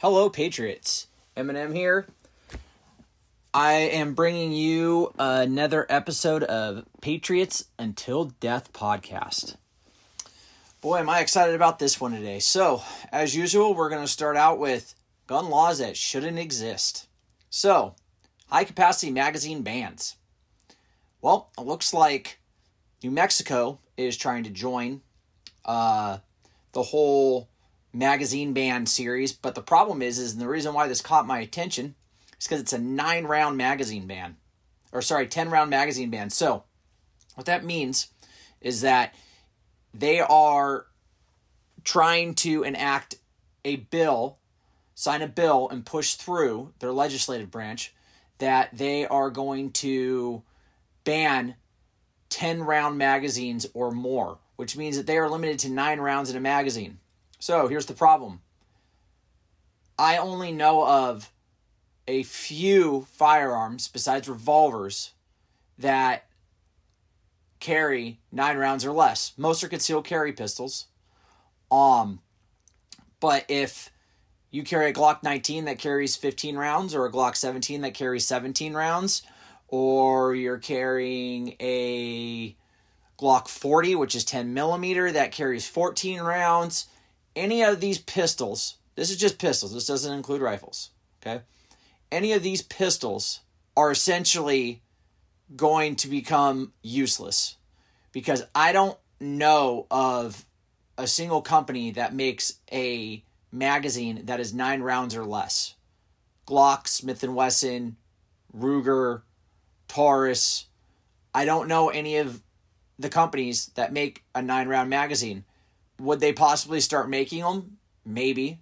Hello, Patriots. Eminem here. I am bringing you another episode of Patriots Until Death podcast. Boy, am I excited about this one today. So, as usual, we're going to start out with gun laws that shouldn't exist. So, high capacity magazine bans. Well, it looks like New Mexico is trying to join uh, the whole magazine ban series. But the problem is, is the reason why this caught my attention is because it's a nine round magazine ban, or sorry, ten round magazine ban. So, what that means is that they are trying to enact a bill, sign a bill, and push through their legislative branch that they are going to ban 10 round magazines or more, which means that they are limited to nine rounds in a magazine. So here's the problem I only know of a few firearms besides revolvers that carry nine rounds or less. Most are concealed carry pistols. Um, but if you carry a Glock 19 that carries 15 rounds, or a Glock 17 that carries 17 rounds, or you're carrying a Glock 40, which is 10 millimeter, that carries 14 rounds, any of these pistols, this is just pistols, this doesn't include rifles, okay? Any of these pistols are essentially going to become useless because I don't know of a single company that makes a magazine that is nine rounds or less. Glock, Smith and Wesson, Ruger, Taurus. I don't know any of the companies that make a nine round magazine. Would they possibly start making them? Maybe.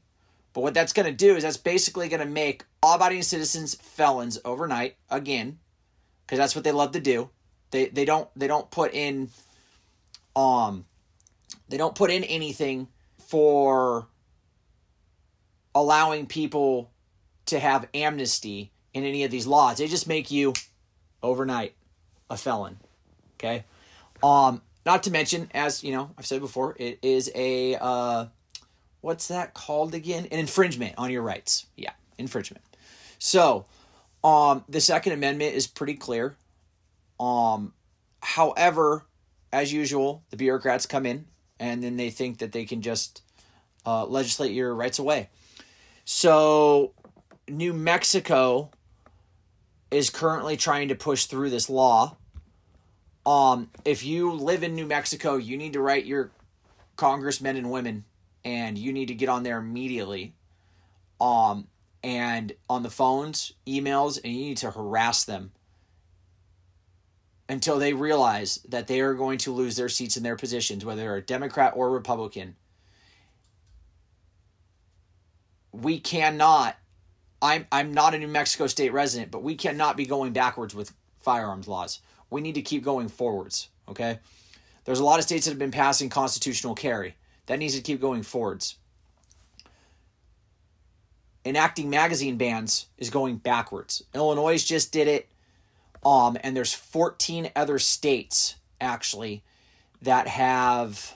But what that's going to do is that's basically going to make law abiding citizens felons overnight again because that's what they love to do. They they don't they don't put in um they don't put in anything for allowing people to have amnesty in any of these laws. They just make you overnight a felon. Okay? Um not to mention as, you know, I've said before, it is a uh what's that called again? An infringement on your rights. Yeah, infringement. So, um, the Second Amendment is pretty clear. Um, however, as usual, the bureaucrats come in and then they think that they can just uh, legislate your rights away. So, New Mexico is currently trying to push through this law. Um, if you live in New Mexico, you need to write your congressmen and women, and you need to get on there immediately. Um, and on the phones, emails, and you need to harass them until they realize that they are going to lose their seats in their positions, whether they're a Democrat or Republican. We cannot. I'm I'm not a New Mexico state resident, but we cannot be going backwards with firearms laws. We need to keep going forwards. Okay, there's a lot of states that have been passing constitutional carry. That needs to keep going forwards enacting magazine bans is going backwards. Illinois just did it. Um, and there's 14 other states actually that have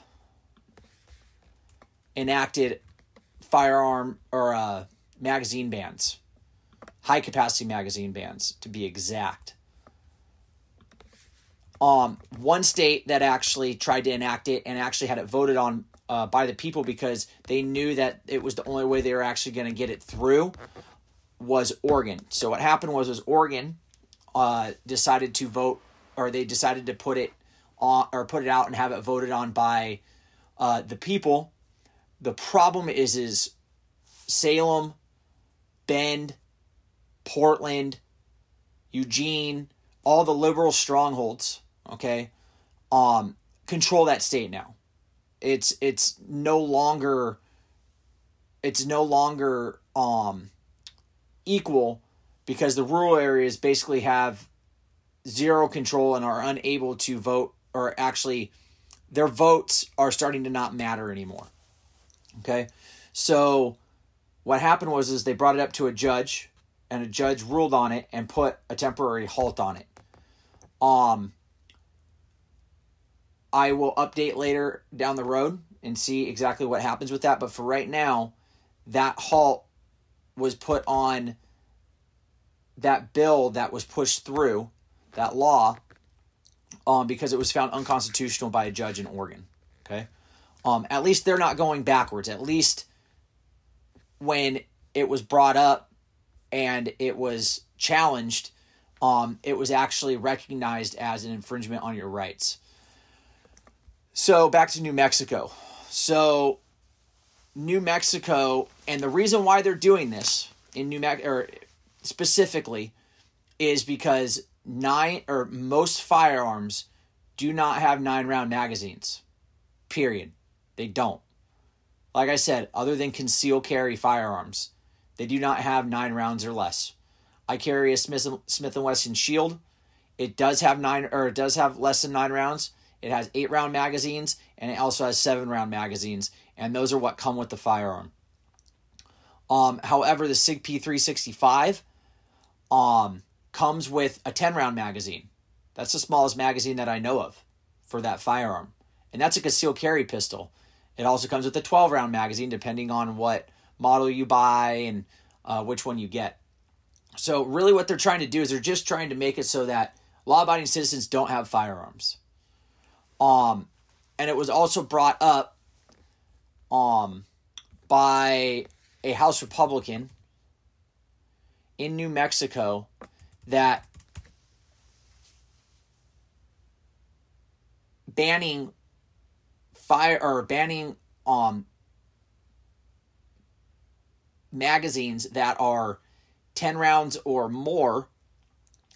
enacted firearm or uh, magazine bans, high capacity magazine bans to be exact. Um, one state that actually tried to enact it and actually had it voted on uh, by the people because they knew that it was the only way they were actually going to get it through was Oregon. So what happened was was Oregon uh, decided to vote or they decided to put it on or put it out and have it voted on by uh, the people. The problem is is Salem, Bend, Portland, Eugene, all the liberal strongholds, okay, um, control that state now it's it's no longer it's no longer um equal because the rural areas basically have zero control and are unable to vote or actually their votes are starting to not matter anymore. Okay? So what happened was is they brought it up to a judge and a judge ruled on it and put a temporary halt on it. Um I will update later down the road and see exactly what happens with that. But for right now, that halt was put on that bill that was pushed through, that law, um, because it was found unconstitutional by a judge in Oregon. Okay. Um, at least they're not going backwards. At least when it was brought up and it was challenged, um, it was actually recognized as an infringement on your rights. So back to New Mexico. So New Mexico, and the reason why they're doing this in New Mexico, specifically, is because nine or most firearms do not have nine round magazines. Period. They don't. Like I said, other than conceal carry firearms, they do not have nine rounds or less. I carry a Smith Smith and Wesson Shield. It does have nine or it does have less than nine rounds. It has eight round magazines and it also has seven round magazines, and those are what come with the firearm. Um, however, the SIG P365 um, comes with a 10 round magazine. That's the smallest magazine that I know of for that firearm. And that's a concealed carry pistol. It also comes with a 12 round magazine, depending on what model you buy and uh, which one you get. So, really, what they're trying to do is they're just trying to make it so that law abiding citizens don't have firearms. Um, and it was also brought up um, by a House Republican in New Mexico that banning fire or banning um magazines that are 10 rounds or more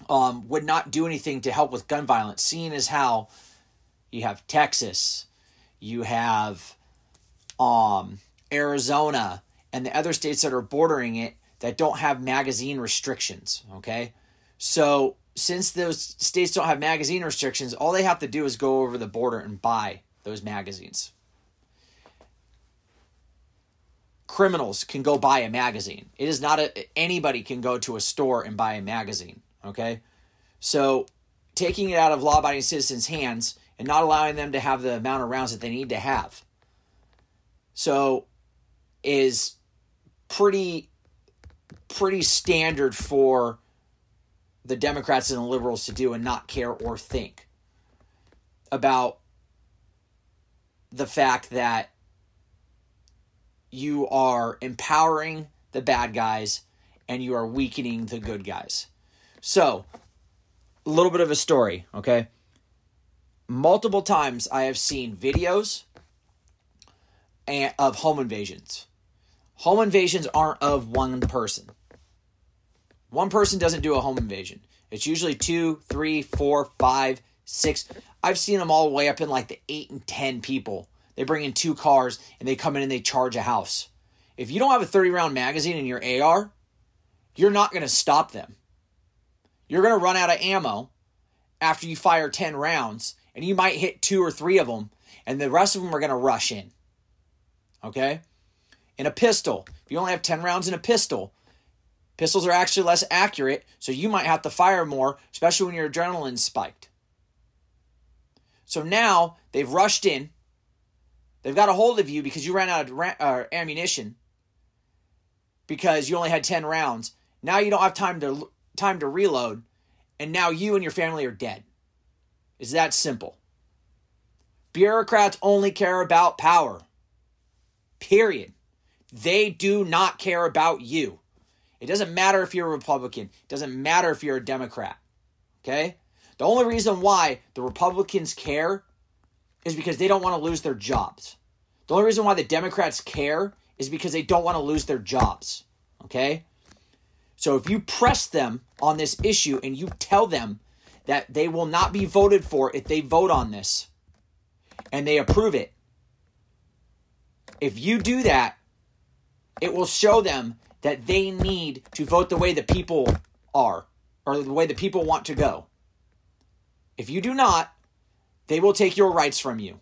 um, would not do anything to help with gun violence, seeing as how you have Texas, you have um, Arizona, and the other states that are bordering it that don't have magazine restrictions. Okay. So, since those states don't have magazine restrictions, all they have to do is go over the border and buy those magazines. Criminals can go buy a magazine. It is not a anybody can go to a store and buy a magazine, okay? So, taking it out of law-abiding citizens' hands and not allowing them to have the amount of rounds that they need to have. So, is pretty pretty standard for the Democrats and the liberals to do and not care or think about the fact that you are empowering the bad guys and you are weakening the good guys. So, a little bit of a story, okay? Multiple times I have seen videos of home invasions. Home invasions aren't of one person. One person doesn't do a home invasion. It's usually two, three, four, five, six. I've seen them all the way up in like the eight and ten people. They bring in two cars and they come in and they charge a house. If you don't have a 30 round magazine in your AR, you're not going to stop them. You're going to run out of ammo after you fire 10 rounds, and you might hit two or three of them, and the rest of them are going to rush in. Okay? In a pistol, if you only have 10 rounds in a pistol, Pistols are actually less accurate, so you might have to fire more, especially when your adrenaline's spiked. So now they've rushed in. They've got a hold of you because you ran out of ra- uh, ammunition because you only had 10 rounds. Now you don't have time to time to reload and now you and your family are dead. It's that simple. Bureaucrats only care about power. Period. They do not care about you. It doesn't matter if you're a Republican. It doesn't matter if you're a Democrat. Okay? The only reason why the Republicans care is because they don't want to lose their jobs. The only reason why the Democrats care is because they don't want to lose their jobs. Okay? So if you press them on this issue and you tell them that they will not be voted for if they vote on this and they approve it, if you do that, it will show them that they need to vote the way the people are or the way the people want to go. If you do not, they will take your rights from you.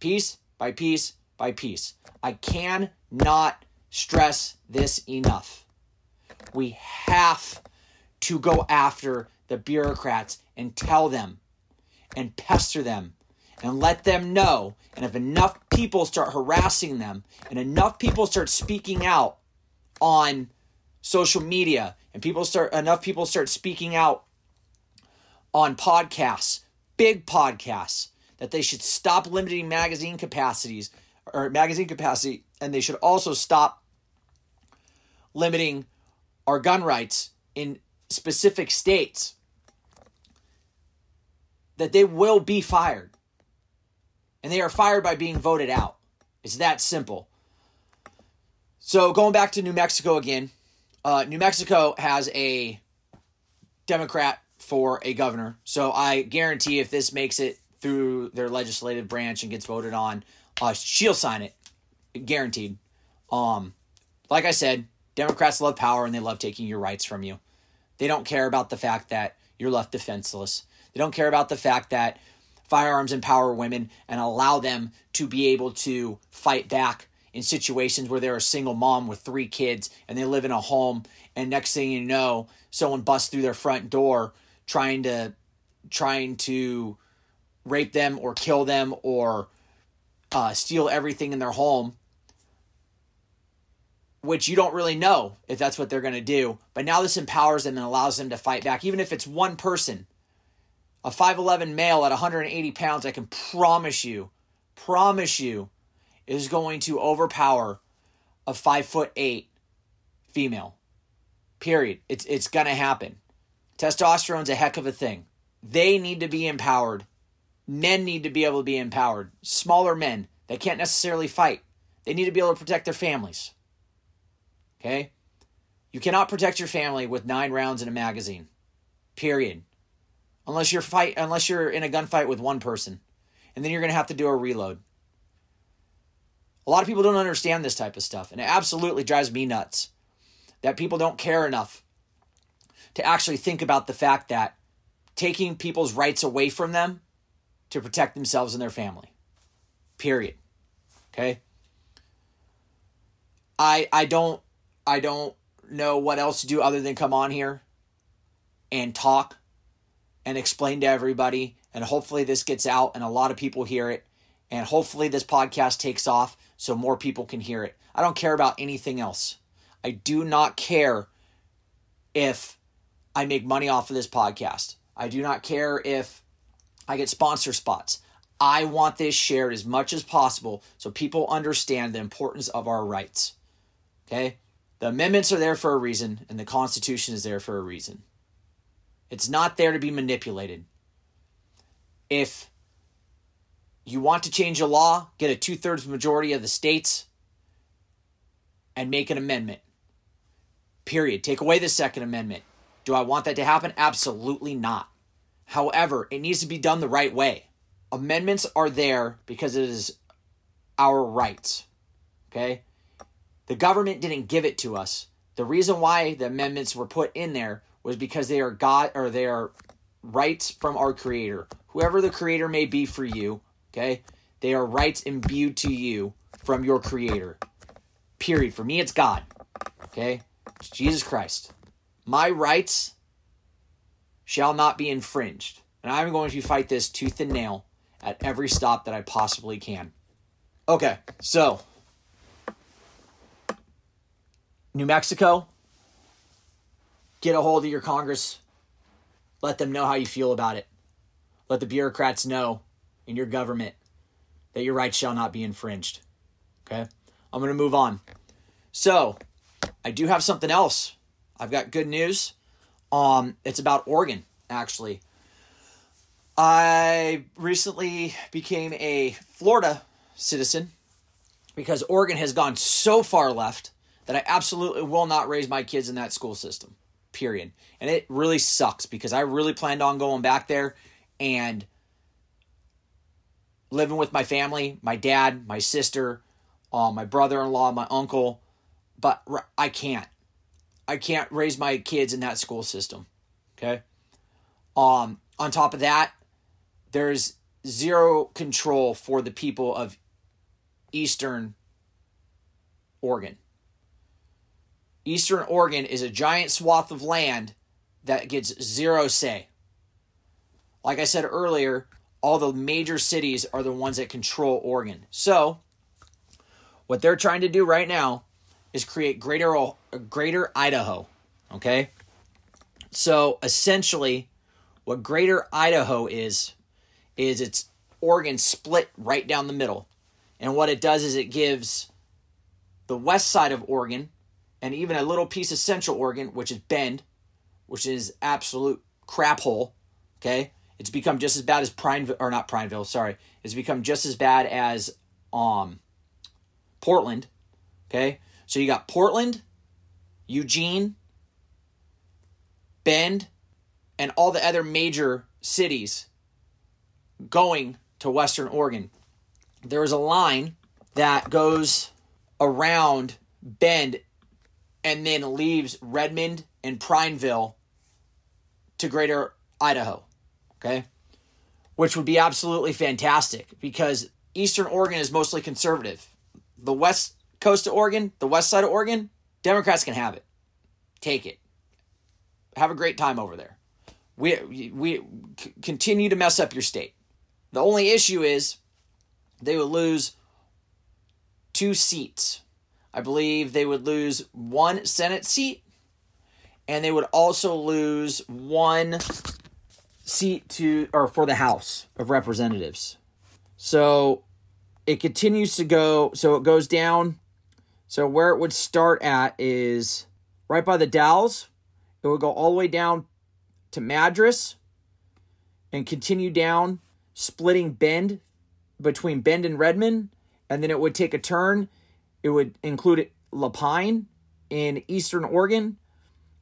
Piece by piece by piece. I cannot stress this enough. We have to go after the bureaucrats and tell them and pester them and let them know. And if enough people start harassing them and enough people start speaking out, on social media and people start enough people start speaking out on podcasts, big podcasts, that they should stop limiting magazine capacities or magazine capacity and they should also stop limiting our gun rights in specific states that they will be fired. And they are fired by being voted out. It's that simple. So going back to New Mexico again, uh, New Mexico has a Democrat for a governor. So I guarantee if this makes it through their legislative branch and gets voted on, uh, she'll sign it, guaranteed. Um, like I said, Democrats love power and they love taking your rights from you. They don't care about the fact that you're left defenseless. They don't care about the fact that firearms empower women and allow them to be able to fight back in situations where they're a single mom with three kids and they live in a home. And next thing you know someone busts through their front door trying to trying to rape them or kill them or uh, steal everything in their home which you don't really know if that's what they're going to do. But now this empowers them and allows them to fight back even if it's one person a 5'11 male at 180 pounds i can promise you promise you is going to overpower a 5 foot 8 female. Period. It's it's going to happen. Testosterone's a heck of a thing. They need to be empowered. Men need to be able to be empowered. Smaller men they can't necessarily fight. They need to be able to protect their families. Okay? You cannot protect your family with nine rounds in a magazine. Period. Unless you're fight unless you're in a gunfight with one person. And then you're gonna have to do a reload. A lot of people don't understand this type of stuff, and it absolutely drives me nuts that people don't care enough to actually think about the fact that taking people's rights away from them to protect themselves and their family. Period. Okay? I I don't I don't know what else to do other than come on here and talk and explain to everybody. And hopefully, this gets out and a lot of people hear it. And hopefully, this podcast takes off so more people can hear it. I don't care about anything else. I do not care if I make money off of this podcast. I do not care if I get sponsor spots. I want this shared as much as possible so people understand the importance of our rights. Okay? The amendments are there for a reason, and the Constitution is there for a reason. It's not there to be manipulated. If you want to change a law, get a two thirds majority of the states and make an amendment. Period. Take away the Second Amendment. Do I want that to happen? Absolutely not. However, it needs to be done the right way. Amendments are there because it is our rights. Okay? The government didn't give it to us. The reason why the amendments were put in there was because they are God or they are rights from our creator. Whoever the creator may be for you, okay? They are rights imbued to you from your creator. Period. For me it's God. Okay? It's Jesus Christ. My rights shall not be infringed. And I'm going to fight this tooth and nail at every stop that I possibly can. Okay, so New Mexico, get a hold of your Congress. Let them know how you feel about it. Let the bureaucrats know in your government that your rights shall not be infringed. Okay? I'm going to move on. So, I do have something else. I've got good news. Um, it's about Oregon, actually. I recently became a Florida citizen because Oregon has gone so far left that I absolutely will not raise my kids in that school system. Period. And it really sucks because I really planned on going back there and living with my family, my dad, my sister, uh, my brother in law, my uncle. But I can't. I can't raise my kids in that school system. Okay. Um, on top of that, there's zero control for the people of Eastern Oregon. Eastern Oregon is a giant swath of land that gets zero say. Like I said earlier, all the major cities are the ones that control Oregon. So, what they're trying to do right now is create greater greater Idaho. Okay? So essentially what greater Idaho is is it's Oregon split right down the middle. And what it does is it gives the west side of Oregon and even a little piece of central Oregon, which is Bend, which is absolute crap hole. Okay? It's become just as bad as Prineville or not Prineville, sorry. It's become just as bad as um Portland. Okay? So you got Portland, Eugene, Bend, and all the other major cities going to Western Oregon. There is a line that goes around Bend and then leaves Redmond and Prineville to greater Idaho. Okay? Which would be absolutely fantastic because Eastern Oregon is mostly conservative. The west coast of Oregon, the west side of Oregon, Democrats can have it. Take it. Have a great time over there. We we continue to mess up your state. The only issue is they would lose two seats. I believe they would lose one Senate seat and they would also lose one seat to or for the House of Representatives. So it continues to go so it goes down so where it would start at is right by the Dalles. It would go all the way down to Madras and continue down, splitting Bend between Bend and Redmond, and then it would take a turn. It would include La Pine in eastern Oregon,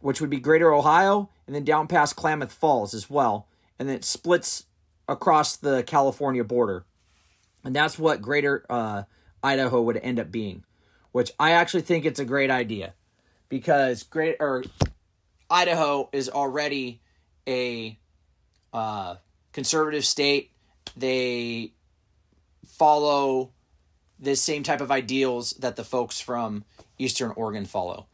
which would be greater Ohio, and then down past Klamath Falls as well. And then it splits across the California border. And that's what greater uh, Idaho would end up being which I actually think it's a great idea because great or Idaho is already a uh, conservative state. They follow the same type of ideals that the folks from Eastern Oregon follow.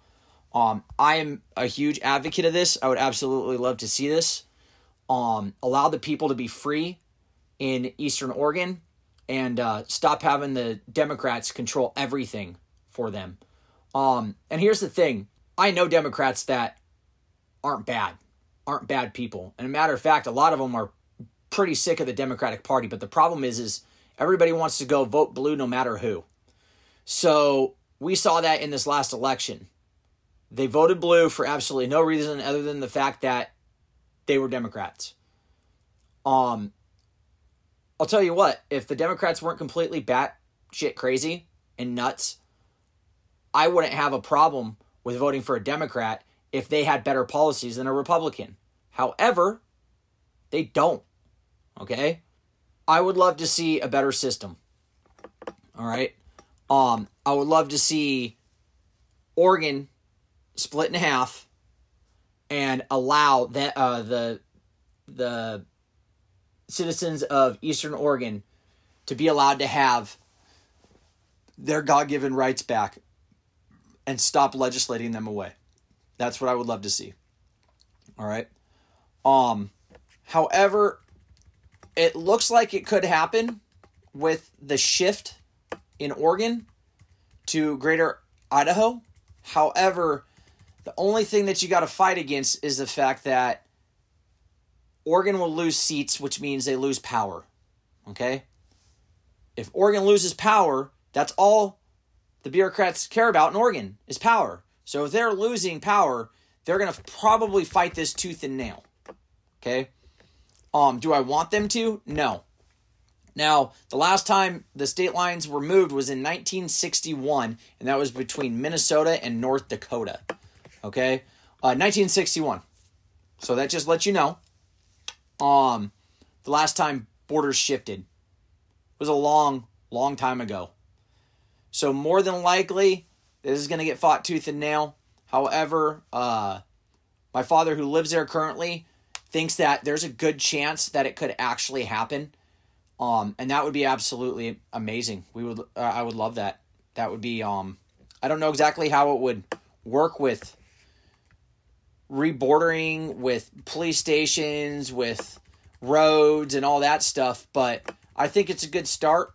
Um, I am a huge advocate of this. I would absolutely love to see this. Um, allow the people to be free in Eastern Oregon and uh, stop having the Democrats control everything for them. Um, and here's the thing I know Democrats that aren't bad, aren't bad people. And a matter of fact, a lot of them are pretty sick of the Democratic Party. But the problem is, is everybody wants to go vote blue no matter who. So we saw that in this last election. They voted blue for absolutely no reason other than the fact that they were Democrats. Um, I'll tell you what, if the Democrats weren't completely bat shit crazy and nuts, I wouldn't have a problem with voting for a Democrat if they had better policies than a Republican. However, they don't. Okay? I would love to see a better system. All right? Um I would love to see Oregon split in half and allow that uh the the citizens of Eastern Oregon to be allowed to have their God-given rights back and stop legislating them away. That's what I would love to see. All right. Um however, it looks like it could happen with the shift in Oregon to greater Idaho. However, the only thing that you got to fight against is the fact that Oregon will lose seats, which means they lose power. Okay? If Oregon loses power, that's all the bureaucrats care about in Oregon is power. So if they're losing power, they're going to probably fight this tooth and nail. Okay? Um do I want them to? No. Now, the last time the state lines were moved was in 1961, and that was between Minnesota and North Dakota. Okay? Uh, 1961. So that just lets you know. Um, the last time borders shifted it was a long, long time ago. So more than likely, this is going to get fought tooth and nail. However, uh, my father, who lives there currently, thinks that there's a good chance that it could actually happen. Um, and that would be absolutely amazing. We would, uh, I would love that. That would be, um, I don't know exactly how it would work with rebordering, with police stations, with roads and all that stuff, but I think it's a good start.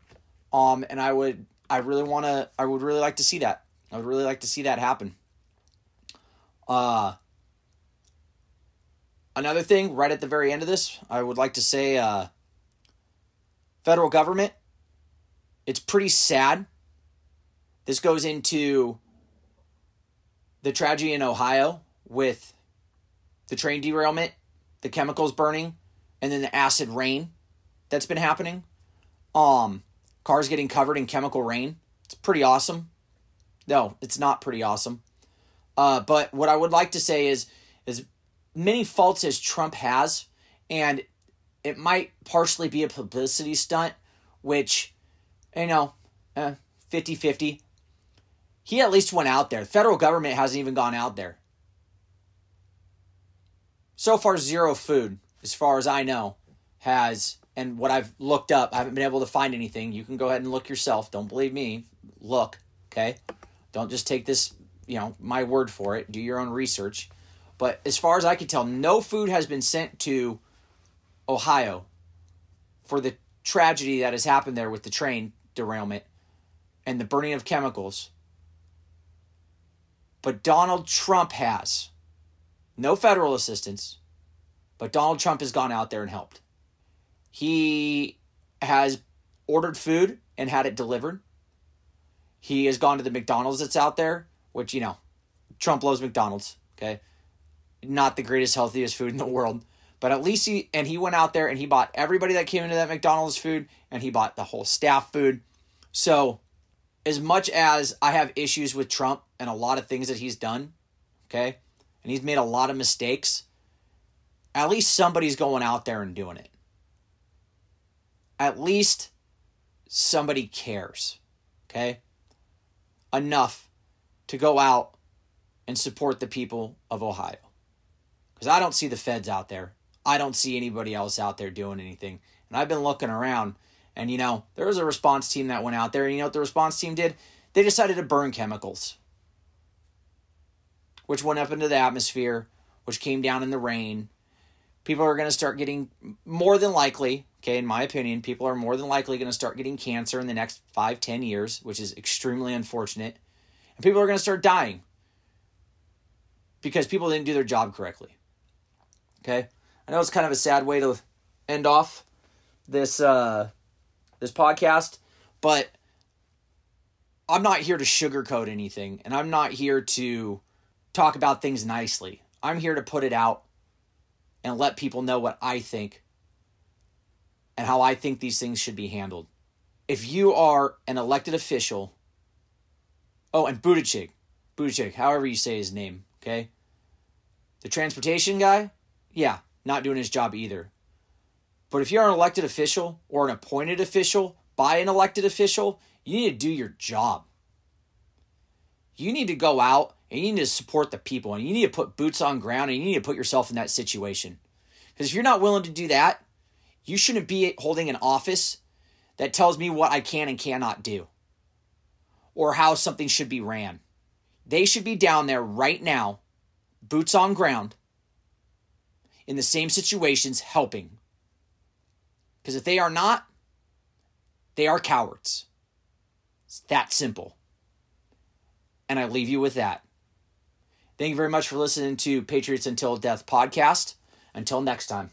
Um, and I would I really want to, I would really like to see that. I would really like to see that happen. Uh, another thing, right at the very end of this, I would like to say uh, federal government, it's pretty sad. This goes into the tragedy in Ohio with the train derailment, the chemicals burning, and then the acid rain that's been happening. Um, cars getting covered in chemical rain. It's pretty awesome. No, it's not pretty awesome. Uh, but what I would like to say is, as many faults as Trump has, and it might partially be a publicity stunt, which, you know, eh, 50 50. He at least went out there. The federal government hasn't even gone out there. So far, zero food, as far as I know, has, and what I've looked up, I haven't been able to find anything. You can go ahead and look yourself. Don't believe me. Look, okay? Don't just take this, you know, my word for it. Do your own research. But as far as I can tell, no food has been sent to Ohio for the tragedy that has happened there with the train derailment and the burning of chemicals. But Donald Trump has. No federal assistance, but Donald Trump has gone out there and helped. He has ordered food and had it delivered. He has gone to the McDonald's that's out there, which, you know, Trump loves McDonald's, okay? Not the greatest, healthiest food in the world. But at least he, and he went out there and he bought everybody that came into that McDonald's food and he bought the whole staff food. So, as much as I have issues with Trump and a lot of things that he's done, okay, and he's made a lot of mistakes, at least somebody's going out there and doing it. At least somebody cares, okay? enough to go out and support the people of Ohio. Because I don't see the feds out there. I don't see anybody else out there doing anything. And I've been looking around, and you know, there was a response team that went out there, and you know what the response team did? They decided to burn chemicals, which went up into the atmosphere, which came down in the rain. People are going to start getting, more than likely, okay, in my opinion, people are more than likely going to start getting cancer in the next five, ten years, which is extremely unfortunate. And people are going to start dying because people didn't do their job correctly. Okay? I know it's kind of a sad way to end off this uh this podcast, but I'm not here to sugarcoat anything and I'm not here to talk about things nicely. I'm here to put it out and let people know what I think and how I think these things should be handled. If you are an elected official, oh, and Buttigieg, Buttigieg, however you say his name, okay? The transportation guy, yeah, not doing his job either. But if you're an elected official or an appointed official by an elected official, you need to do your job. You need to go out and you need to support the people and you need to put boots on ground and you need to put yourself in that situation. Because if you're not willing to do that, you shouldn't be holding an office that tells me what I can and cannot do or how something should be ran. They should be down there right now, boots on ground, in the same situations, helping. Because if they are not, they are cowards. It's that simple. And I leave you with that. Thank you very much for listening to Patriots Until Death podcast. Until next time.